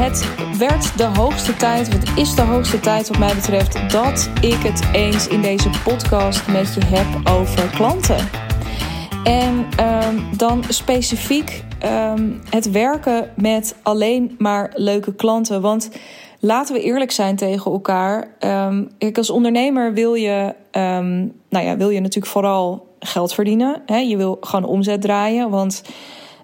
Het werd de hoogste tijd, het is de hoogste tijd wat mij betreft, dat ik het eens in deze podcast met je heb over klanten. En um, dan specifiek um, het werken met alleen maar leuke klanten. Want laten we eerlijk zijn tegen elkaar. Um, als ondernemer wil je, nou ja, wil je natuurlijk vooral geld verdienen. Hè? Je wil gewoon omzet draaien. Want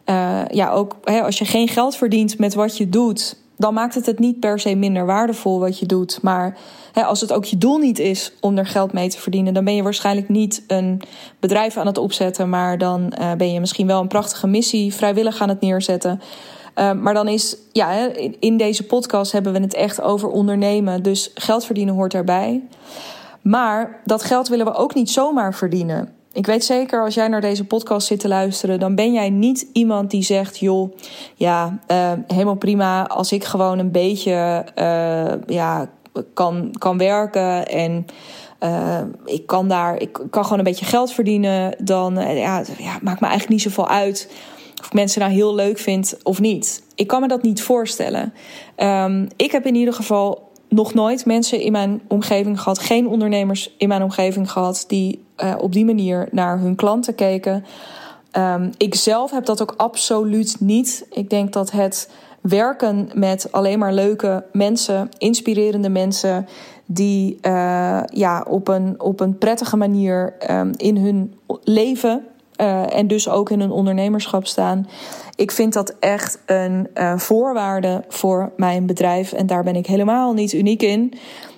uh, ja, ook hè, als je geen geld verdient met wat je doet, dan maakt het het niet per se minder waardevol wat je doet. Maar hè, als het ook je doel niet is om er geld mee te verdienen, dan ben je waarschijnlijk niet een bedrijf aan het opzetten, maar dan uh, ben je misschien wel een prachtige missie vrijwillig aan het neerzetten. Uh, maar dan is, ja, in deze podcast hebben we het echt over ondernemen. Dus geld verdienen hoort erbij. Maar dat geld willen we ook niet zomaar verdienen. Ik weet zeker, als jij naar deze podcast zit te luisteren, dan ben jij niet iemand die zegt: joh, ja, uh, helemaal prima. Als ik gewoon een beetje uh, ja, kan, kan werken en uh, ik kan daar, ik kan gewoon een beetje geld verdienen, dan ja, ja, maakt me eigenlijk niet zoveel uit of ik mensen nou heel leuk vind of niet. Ik kan me dat niet voorstellen. Um, ik heb in ieder geval nog nooit mensen in mijn omgeving gehad, geen ondernemers in mijn omgeving gehad die uh, op die manier naar hun klanten keken. Um, ik zelf heb dat ook absoluut niet. Ik denk dat het werken met alleen maar leuke mensen, inspirerende mensen, die uh, ja, op, een, op een prettige manier um, in hun leven uh, en dus ook in hun ondernemerschap staan. Ik vind dat echt een uh, voorwaarde voor mijn bedrijf. En daar ben ik helemaal niet uniek in.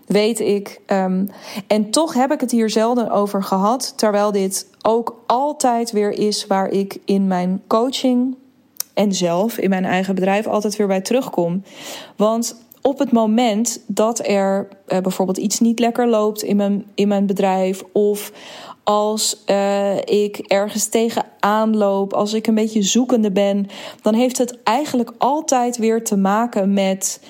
Weet ik. Um, en toch heb ik het hier zelden over gehad. Terwijl dit ook altijd weer is waar ik in mijn coaching en zelf in mijn eigen bedrijf altijd weer bij terugkom. Want op het moment dat er uh, bijvoorbeeld iets niet lekker loopt in mijn, in mijn bedrijf, of als uh, ik ergens tegenaan loop, als ik een beetje zoekende ben, dan heeft het eigenlijk altijd weer te maken met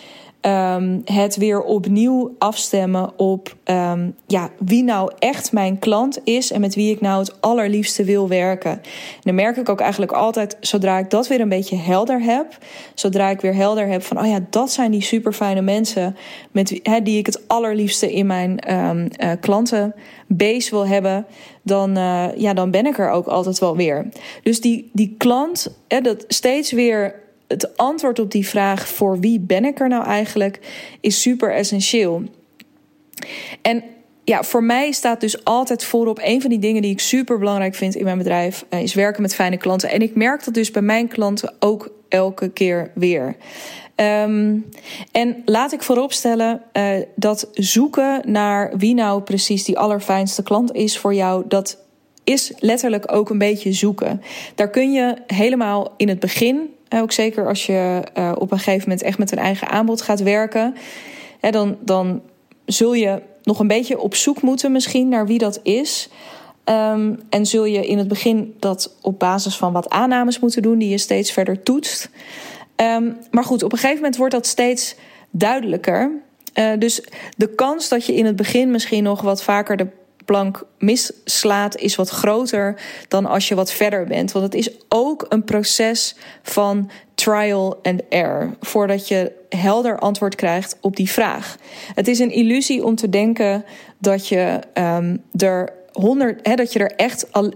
um, het weer opnieuw afstemmen op um, ja, wie nou echt mijn klant is en met wie ik nou het allerliefste wil werken. En dan merk ik ook eigenlijk altijd, zodra ik dat weer een beetje helder heb, zodra ik weer helder heb van, oh ja, dat zijn die super fijne mensen met wie, he, die ik het allerliefste in mijn um, klantenbase wil hebben, dan, uh, ja, dan ben ik er ook altijd wel weer. Dus die, die klant, hè, dat steeds weer het antwoord op die vraag voor wie ben ik er nou eigenlijk is super essentieel. En ja, voor mij staat dus altijd voorop een van die dingen die ik super belangrijk vind in mijn bedrijf eh, is werken met fijne klanten. En ik merk dat dus bij mijn klanten ook elke keer weer. Um, en laat ik vooropstellen uh, dat zoeken naar wie nou precies die allerfijnste klant is voor jou, dat is letterlijk ook een beetje zoeken. Daar kun je helemaal in het begin ook zeker als je uh, op een gegeven moment echt met een eigen aanbod gaat werken. Hè, dan, dan zul je nog een beetje op zoek moeten misschien naar wie dat is. Um, en zul je in het begin dat op basis van wat aannames moeten doen die je steeds verder toetst. Um, maar goed, op een gegeven moment wordt dat steeds duidelijker. Dus de kans dat je in het begin misschien nog wat vaker de plank misslaat, is wat groter dan als je wat verder bent. Want het is ook een proces van trial and error voordat je helder antwoord krijgt op die vraag. Het is een illusie om te denken dat je um, er 100, hè, dat je er echt al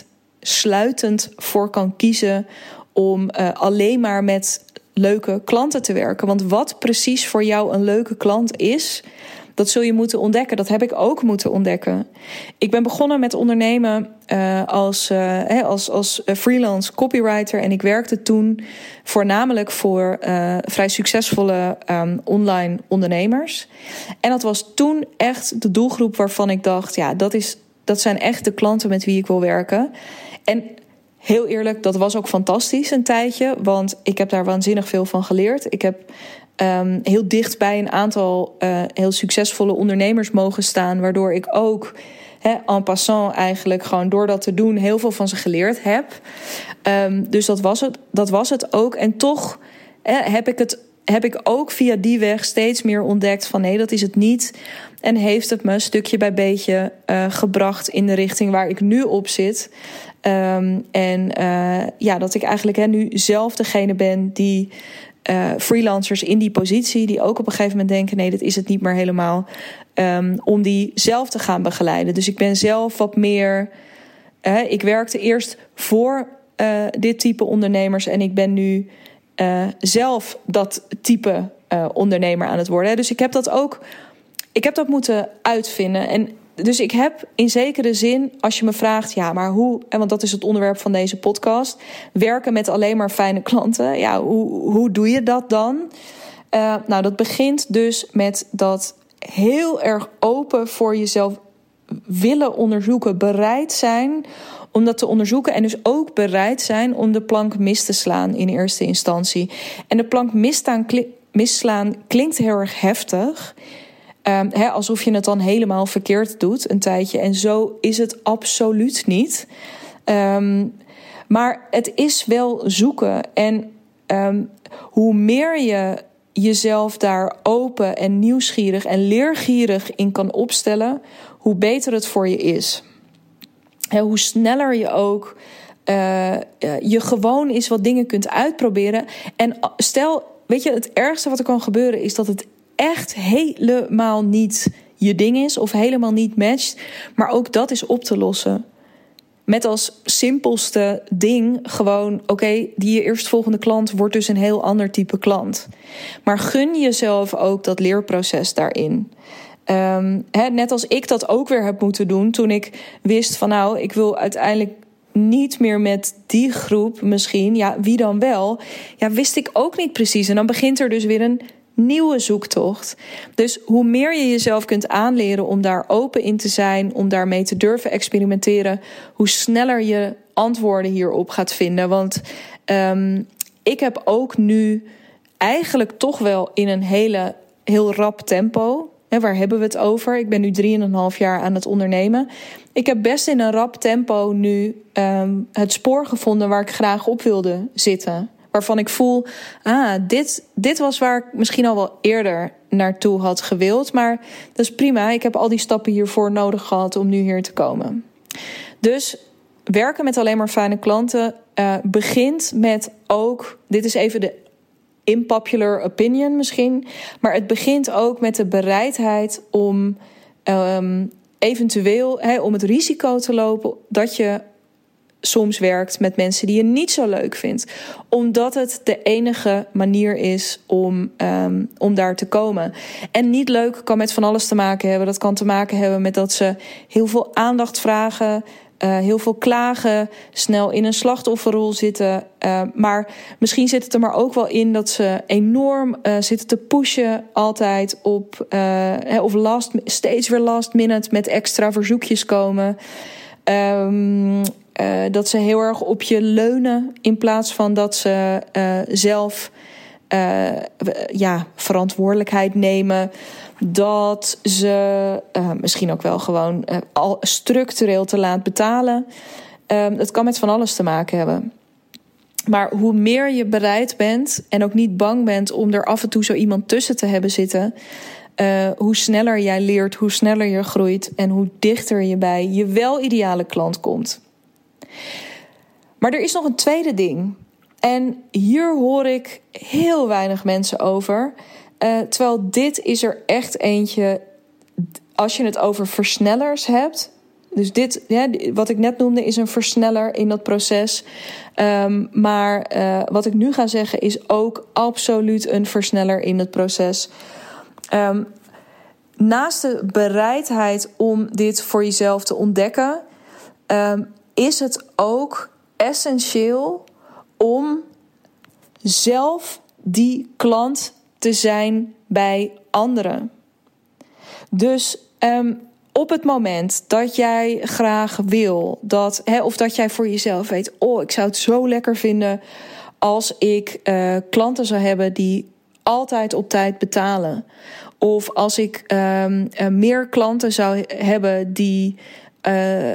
100% sluitend voor kan kiezen om uh, alleen maar met leuke klanten te werken. Want wat precies voor jou een leuke klant is, dat zul je moeten ontdekken. Dat heb ik ook moeten ontdekken. Ik ben begonnen met ondernemen uh, als, uh, als, als freelance copywriter. En ik werkte toen voornamelijk voor vrij succesvolle um, online ondernemers. En dat was toen echt de doelgroep waarvan ik dacht: ja, dat, is, dat zijn echt de klanten met wie ik wil werken. En heel eerlijk, dat was ook fantastisch een tijdje. Want ik heb daar waanzinnig veel van geleerd. Ik heb um, heel dicht bij een aantal uh, heel succesvolle ondernemers mogen staan. Waardoor ik ook he, en passant eigenlijk gewoon door dat te doen heel veel van ze geleerd heb. Um, dus dat was, het, dat was het ook. En toch he, heb ik het heb ik ook via die weg steeds meer ontdekt van nee, dat is het niet. En heeft het me stukje bij beetje uh, gebracht in de richting waar ik nu op zit. Um, en uh, ja, dat ik eigenlijk hè, nu zelf degene ben die uh, freelancers in die positie die ook op een gegeven moment denken: nee, dit is het niet meer helemaal. Um, om die zelf te gaan begeleiden. Dus ik ben zelf wat meer. Ik werkte eerst voor uh, dit type ondernemers en ik ben nu zelf dat type ondernemer aan het worden. Dus ik heb dat ook. Ik heb dat moeten uitvinden. En dus ik heb in zekere zin, als je me vraagt, ja, maar hoe, en want dat is het onderwerp van deze podcast, werken met alleen maar fijne klanten. Ja, hoe, hoe doe je dat dan? Uh, nou, dat begint dus met dat heel erg open voor jezelf willen onderzoeken, bereid zijn om dat te onderzoeken en dus ook bereid zijn om de plank mis te slaan in eerste instantie. En de plank misstaan, misslaan klinkt heel erg heftig. Um, alsof je het dan helemaal verkeerd doet een tijdje. En zo is het absoluut niet. Um, maar het is wel zoeken. En um, hoe meer je jezelf daar open en nieuwsgierig en leergierig in kan opstellen, hoe beter het voor je is. He, hoe sneller je ook uh, je gewoon is wat dingen kunt uitproberen. En stel, weet je, het ergste wat er kan gebeuren is dat het echt helemaal niet je ding is of helemaal niet matcht. Maar ook dat is op te lossen. Met als simpelste ding gewoon: oké, die eerstvolgende klant wordt dus een heel ander type klant. Maar gun jezelf ook dat leerproces daarin. Um, net als ik dat ook weer heb moeten doen toen ik wist van nou, ik wil uiteindelijk niet meer met die groep misschien. Ja, wie dan wel? Ja, wist ik ook niet precies. En dan begint er dus weer een nieuwe zoektocht. Dus hoe meer je jezelf kunt aanleren om daar open in te zijn, om daarmee te durven experimenteren, hoe sneller je antwoorden hierop gaat vinden. Want um, ik heb ook nu eigenlijk toch wel in een hele, heel rap tempo. Hè, waar hebben we het over? Ik ben nu drieënhalf jaar aan het ondernemen. Ik heb best in een rap tempo nu um, het spoor gevonden waar ik graag op wilde zitten waarvan ik voel, ah, dit, dit was waar ik misschien al wel eerder naartoe had gewild. Maar dat is prima. Ik heb al die stappen hiervoor nodig gehad om nu hier te komen. Dus werken met alleen maar fijne klanten uh, begint met ook, dit is even de impopular opinion misschien, maar het begint ook met de bereidheid om um, eventueel om het risico te lopen dat je soms werkt met mensen die je niet zo leuk vindt. Omdat het de enige manier is om, um, om daar te komen. En niet leuk kan met van alles te maken hebben. Dat kan te maken hebben met dat ze heel veel aandacht vragen. Uh, heel veel klagen, snel in een slachtofferrol zitten. Uh, maar misschien zit het er maar ook wel in dat ze enorm uh, zitten te pushen, altijd op. of last, steeds weer last minute met extra verzoekjes komen. Um, uh, dat ze heel erg op je leunen in plaats van dat ze uh, zelf uh, ja, verantwoordelijkheid nemen. Dat ze misschien ook wel gewoon al structureel te laat betalen. dat kan met van alles te maken hebben. Maar hoe meer je bereid bent en ook niet bang bent om er af en toe zo iemand tussen te hebben zitten, hoe sneller jij leert, hoe sneller je groeit en hoe dichter je bij je wel ideale klant komt. Maar er is nog een tweede ding. En hier hoor ik heel weinig mensen over. Uh, terwijl dit is er echt eentje. Als je het over versnellers hebt. Dus dit, wat ik net noemde, is een versneller in dat proces. Um, maar uh, wat ik nu ga zeggen is ook absoluut een versneller in het proces. Um, naast de bereidheid om dit voor jezelf te ontdekken, um, is het ook essentieel om zelf die klant te zijn bij anderen. Dus um, op het moment dat jij graag wil dat, of dat jij voor jezelf weet: Oh, ik zou het zo lekker vinden als ik uh, klanten zou hebben die altijd op tijd betalen. Of als ik um, uh, meer klanten zou hebben die uh,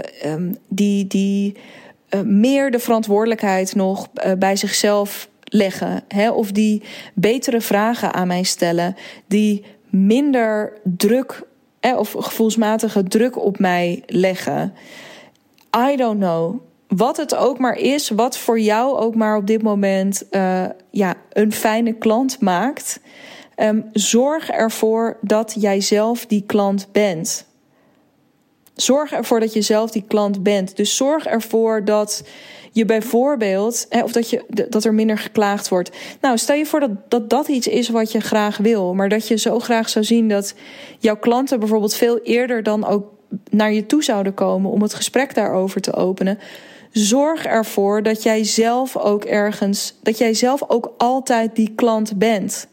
die, die uh, meer de verantwoordelijkheid nog uh, bij zichzelf leggen. Hè? Of die betere vragen aan mij stellen. Die minder druk hè, of gevoelsmatige druk op mij leggen. I don't know. wat het ook maar is, wat voor jou ook maar op dit moment ja, een fijne klant maakt. Um, zorg ervoor dat jij zelf die klant bent. Zorg ervoor dat je zelf die klant bent. Dus zorg ervoor dat je bijvoorbeeld, hè, of dat, je, dat er minder geklaagd wordt. Nou, stel je voor dat, dat dat iets is wat je graag wil, maar dat je zo graag zou zien dat jouw klanten bijvoorbeeld veel eerder dan ook naar je toe zouden komen om het gesprek daarover te openen. Zorg ervoor dat jij zelf ook ergens, dat jij zelf ook altijd die klant bent.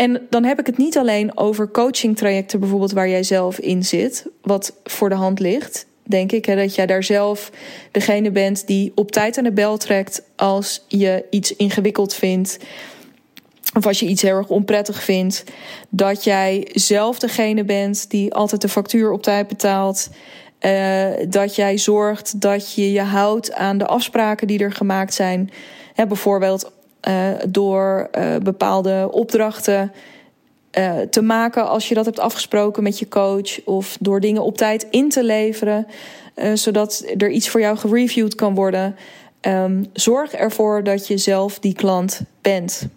En dan heb ik het niet alleen over coaching trajecten, bijvoorbeeld waar jij zelf in zit, wat voor de hand ligt. Denk ik, hè, dat jij daar zelf degene bent die op tijd aan de bel trekt als je iets ingewikkeld vindt. Of als je iets heel erg onprettig vindt. Dat jij zelf degene bent die altijd de factuur op tijd betaalt. Uh, dat jij zorgt dat je je houdt aan de afspraken die er gemaakt zijn. Hè, bijvoorbeeld uh, door uh, bepaalde opdrachten te maken als je dat hebt afgesproken met je coach. Of door dingen op tijd in te leveren. zodat er iets voor jou gereviewd kan worden. Um, zorg ervoor dat je zelf die klant bent.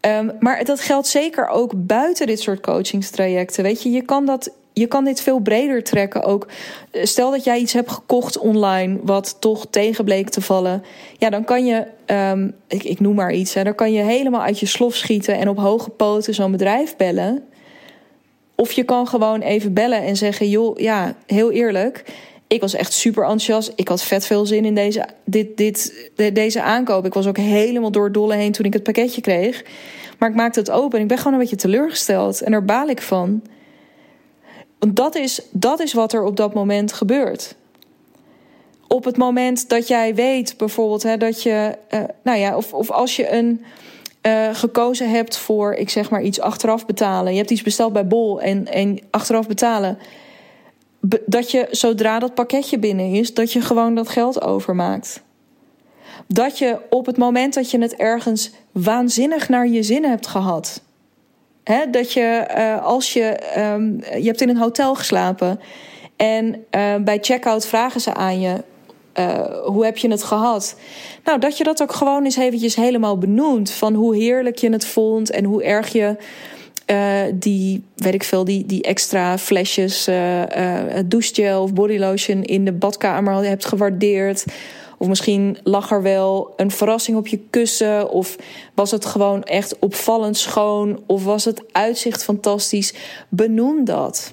Um, maar dat geldt zeker ook buiten dit soort coachingstrajecten. Weet je, je kan dat je kan dit veel breder trekken ook. Stel dat jij iets hebt gekocht online wat toch tegen bleek te vallen. Ja, dan kan je, um, ik, ik noem maar iets, hè, dan kan je helemaal uit je slof schieten en op hoge poten zo'n bedrijf bellen. Of je kan gewoon even bellen en zeggen: joh, ja, heel eerlijk. Ik was echt super enthousiast. Ik had vet veel zin in deze, dit, dit, deze aankoop. Ik was ook helemaal door dolle heen toen ik het pakketje kreeg. Maar ik maakte het open en ik ben gewoon een beetje teleurgesteld. En daar baal ik van. Want dat is, dat is wat er op dat moment gebeurt. Op het moment dat jij weet, bijvoorbeeld, hè, dat je, uh, nou ja, of, of als je een uh, gekozen hebt voor, ik zeg maar iets achteraf betalen. Je hebt iets besteld bij Bol en, en achteraf betalen. dat je zodra dat pakketje binnen is, dat je gewoon dat geld overmaakt. Dat je op het moment dat je het ergens waanzinnig naar je zin hebt gehad dat je uh, als je, um, je hebt in een hotel geslapen en uh, bij checkout vragen ze aan je. Uh, hoe heb je het gehad? Nou, dat je dat ook gewoon eens eventjes helemaal benoemt. Van hoe heerlijk je het vond en hoe erg je die, weet ik veel, die, die extra flesjes douchegel of bodylotion in de badkamer hebt gewaardeerd. Of misschien lag er wel een verrassing op je kussen. Of was het gewoon echt opvallend schoon. Of was het uitzicht fantastisch. Benoem dat.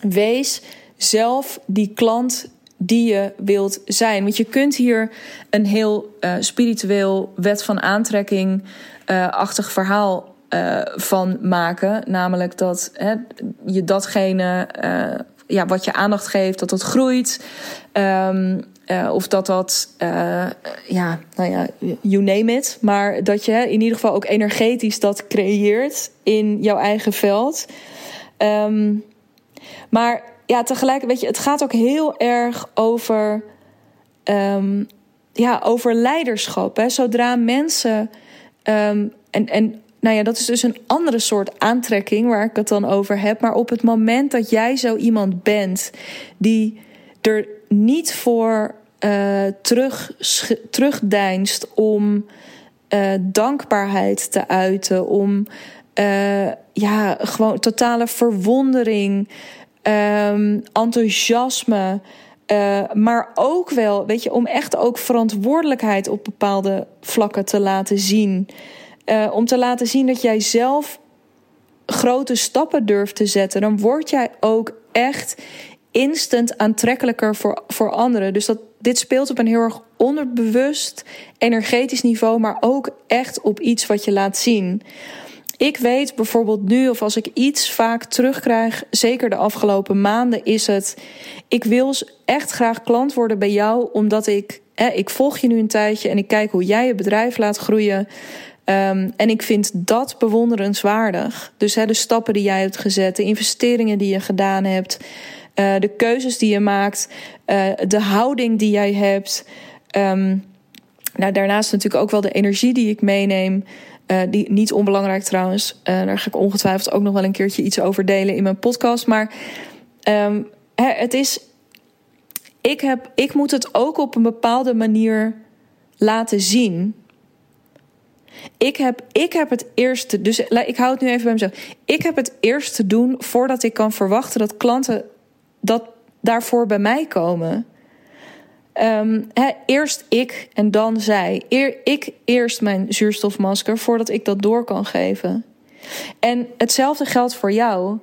Wees zelf die klant die je wilt zijn. Want je kunt hier een heel uh, spiritueel wet van aantrekking uh, achtig verhaal uh, van maken. Namelijk dat hè, je datgene ja, wat je aandacht geeft, dat dat groeit. Um, uh, of dat dat, uh, ja, nou ja, you name it. Maar dat je in ieder geval ook energetisch dat creëert in jouw eigen veld. Um, maar ja, tegelijk, weet je, het gaat ook heel erg over, um, ja, over leiderschap. Hè. Zodra mensen, um, en, en nou ja, dat is dus een andere soort aantrekking waar ik het dan over heb. Maar op het moment dat jij zo iemand bent die er niet voor uh, terug, terugdeinst om uh, dankbaarheid te uiten, om uh, ja, gewoon totale verwondering, um, enthousiasme. maar ook wel, weet je, om echt ook verantwoordelijkheid op bepaalde vlakken te laten zien. om te laten zien dat jij zelf grote stappen durft te zetten. Dan word jij ook echt instant aantrekkelijker voor, voor anderen. Dus dat, dit speelt op een heel erg onderbewust, energetisch niveau, maar ook echt op iets wat je laat zien. Ik weet bijvoorbeeld nu, of als ik iets vaak terugkrijg, zeker de afgelopen maanden, is het: ik wil echt graag klant worden bij jou, omdat ik, hè, ik volg je nu een tijdje en ik kijk hoe jij je bedrijf laat groeien. Um, en ik vind dat bewonderenswaardig. Dus hè, de stappen die jij hebt gezet, de investeringen die je gedaan hebt. Uh, de keuzes die je maakt, uh, de houding die jij hebt. Um, nou, daarnaast natuurlijk ook wel de energie die ik meeneem. Uh, die niet onbelangrijk trouwens. daar ga ik ongetwijfeld ook nog wel een keertje iets over delen in mijn podcast. Maar um, het is. ik, heb, ik moet het ook op een bepaalde manier laten zien. Ik heb, ik heb het eerste, dus ik hou het nu even bij mezelf. Ik heb het eerst te doen voordat ik kan verwachten dat klanten dat daarvoor bij mij komen. Um, eerst ik en dan zij. Eer, ik eerst mijn zuurstofmasker voordat ik dat door kan geven. En hetzelfde geldt voor jou.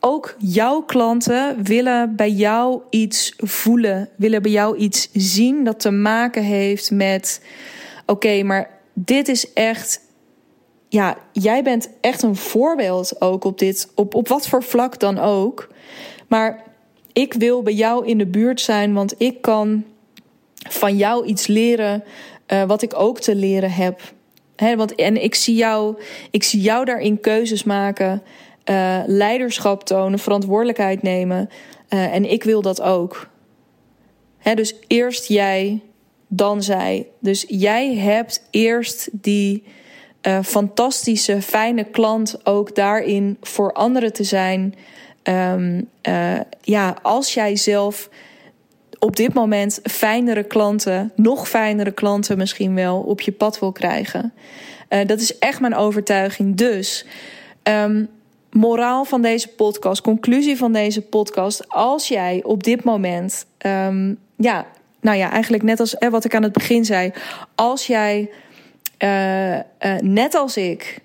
Ook jouw klanten willen bij jou iets voelen, willen bij jou iets zien dat te maken heeft met: oké, maar dit is echt. Ja, jij bent echt een voorbeeld ook op dit, op, op wat voor vlak dan ook. Maar ik wil bij jou in de buurt zijn, want ik kan van jou iets leren uh, wat ik ook te leren heb. He, want, en ik zie, jou, ik zie jou daarin keuzes maken, uh, leiderschap tonen, verantwoordelijkheid nemen. Uh, en ik wil dat ook. Dus eerst jij, dan zij. Dus jij hebt eerst die fantastische, fijne klant ook daarin voor anderen te zijn. Um, ja, als jij zelf op dit moment fijnere klanten, nog fijnere klanten misschien wel, op je pad wil krijgen. Uh, dat is echt mijn overtuiging. Dus, um, moraal van deze podcast, conclusie van deze podcast. Als jij op dit moment, um, ja, nou ja, eigenlijk net als eh, wat ik aan het begin zei. Als jij, net als ik,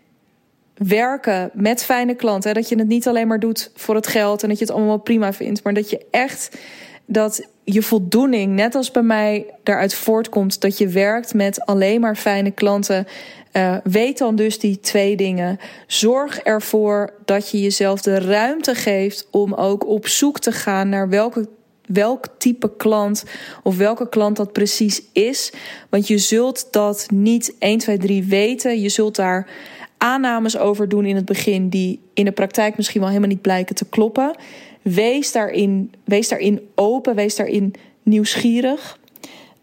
werken met fijne klanten. Dat je het niet alleen maar doet voor het geld en dat je het allemaal prima vindt. Maar dat je echt dat je voldoening, net als bij mij, daaruit voortkomt dat je werkt met alleen maar fijne klanten. Uh, weet dan dus die twee dingen. Zorg ervoor dat je jezelf de ruimte geeft om ook op zoek te gaan naar welke welk type klant of welke klant dat precies is. Want je zult dat niet 1, 2, 3 weten. Je zult daar aannames over doen in het begin die in de praktijk misschien wel helemaal niet blijken te kloppen. Wees daarin, wees daarin open, wees daarin nieuwsgierig.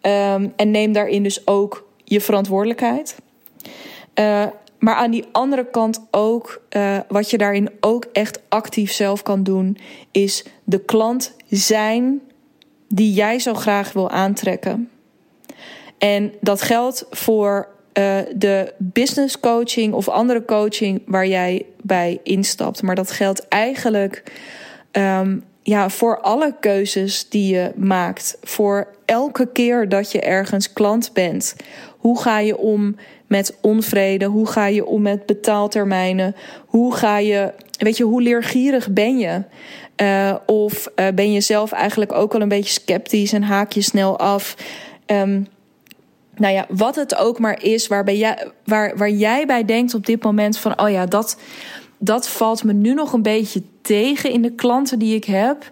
Um, en neem daarin dus ook je verantwoordelijkheid. Uh, maar aan die andere kant ook, uh, wat je daarin ook echt actief zelf kan doen, is de klant zijn die jij zo graag wil aantrekken. En dat geldt voor uh, de business coaching of andere coaching waar jij bij instapt. Maar dat geldt eigenlijk um, ja, voor alle keuzes die je maakt. Voor elke keer dat je ergens klant bent. Hoe ga je om met onvrede? Hoe ga je om met betaaltermijnen? Hoe ga je, weet je, hoe leergierig ben je? Uh, of uh, ben je zelf eigenlijk ook wel een beetje sceptisch en haak je snel af? Um, nou ja, wat het ook maar is waarbij jij, waar, waar jij bij denkt op dit moment van, oh ja, dat, dat valt me nu nog een beetje tegen in de klanten die ik heb.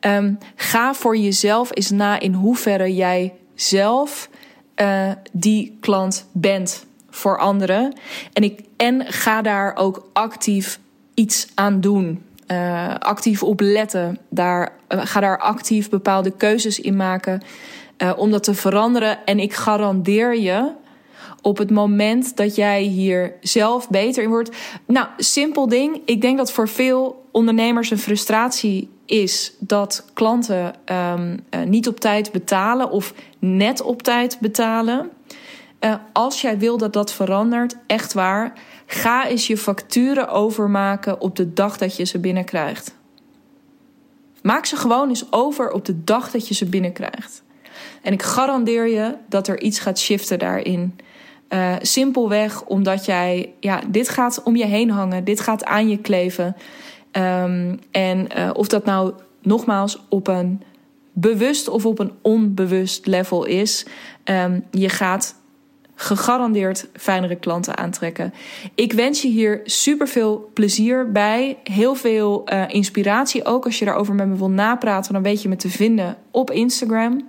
Um, ga voor jezelf eens na in hoeverre jij zelf uh, die klant bent voor anderen. En, ik, en ga daar ook actief iets aan doen. Uh, actief op letten. Daar, uh, ga daar actief bepaalde keuzes in maken. Uh, om dat te veranderen. En ik garandeer je op het moment dat jij hier zelf beter in wordt. Nou, simpel ding. Ik denk dat voor veel ondernemers een frustratie is dat klanten um, uh, niet op tijd betalen of net op tijd betalen. Uh, als jij wil dat dat verandert, echt waar, ga eens je facturen overmaken op de dag dat je ze binnenkrijgt. Maak ze gewoon eens over op de dag dat je ze binnenkrijgt. En ik garandeer je dat er iets gaat shiften daarin. Uh, simpelweg omdat jij, ja, dit gaat om je heen hangen, dit gaat aan je kleven. Um, en uh, of dat nou nogmaals op een bewust of op een onbewust level is, um, je gaat gegarandeerd fijnere klanten aantrekken. Ik wens je hier super veel plezier bij. Heel veel uh, inspiratie. Ook als je daarover met me wil napraten, dan weet je me te vinden op Instagram.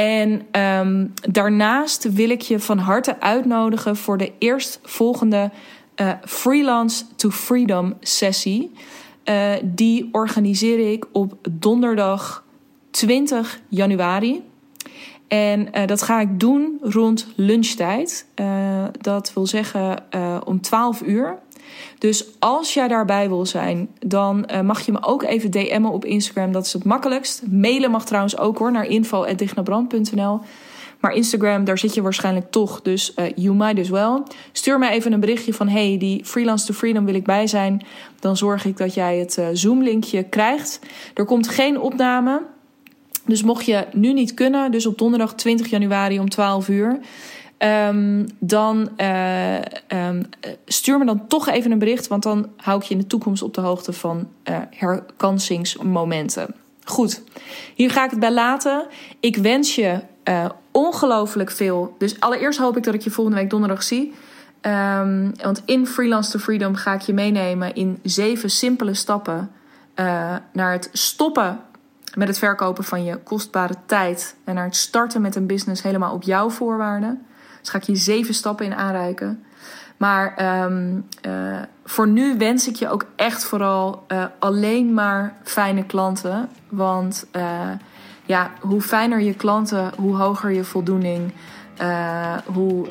En um, daarnaast wil ik je van harte uitnodigen voor de eerstvolgende uh, Freelance to Freedom sessie. Uh, die organiseer ik op donderdag 20 januari. En uh, dat ga ik doen rond lunchtijd. dat wil zeggen om 12 uur. Dus als jij daarbij wil zijn, dan uh, mag je me ook even DM'en op Instagram. Dat is het makkelijkst. Mailen mag trouwens ook hoor, naar info.dignabrand.nl. Maar Instagram, daar zit je waarschijnlijk toch. Dus uh, you might as well. Stuur mij even een berichtje van... hey, die Freelance to Freedom wil ik bij zijn. Dan zorg ik dat jij het uh, Zoom-linkje krijgt. Er komt geen opname. Dus mocht je nu niet kunnen... dus op donderdag 20 januari om 12 uur... Um, dan uh, um, stuur me dan toch even een bericht, want dan hou ik je in de toekomst op de hoogte van uh, herkansingsmomenten. Goed, hier ga ik het bij laten. Ik wens je uh, ongelooflijk veel. Dus allereerst hoop ik dat ik je volgende week donderdag zie. Um, want in Freelance to Freedom ga ik je meenemen in zeven simpele stappen naar het stoppen met het verkopen van je kostbare tijd en naar het starten met een business helemaal op jouw voorwaarden. Dus ga ik je zeven stappen in aanreiken. Maar um, uh, voor nu wens ik je ook echt vooral uh, alleen maar fijne klanten. Want uh, ja, hoe fijner je klanten, hoe hoger je voldoening. hoe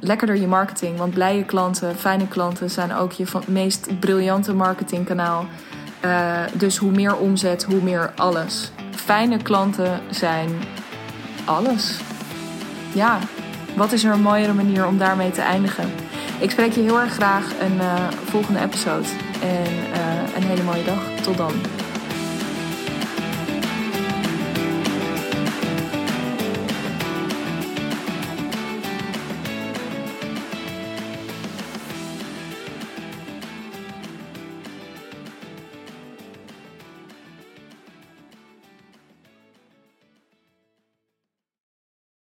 lekkerder je marketing. Want blije klanten, fijne klanten zijn ook je meest briljante marketingkanaal. dus hoe meer omzet, hoe meer alles. Fijne klanten zijn alles. Ja, wat is er een mooiere manier om daarmee te eindigen? Ik spreek je heel erg graag een uh, volgende episode. En uh, een hele mooie dag. Tot dan.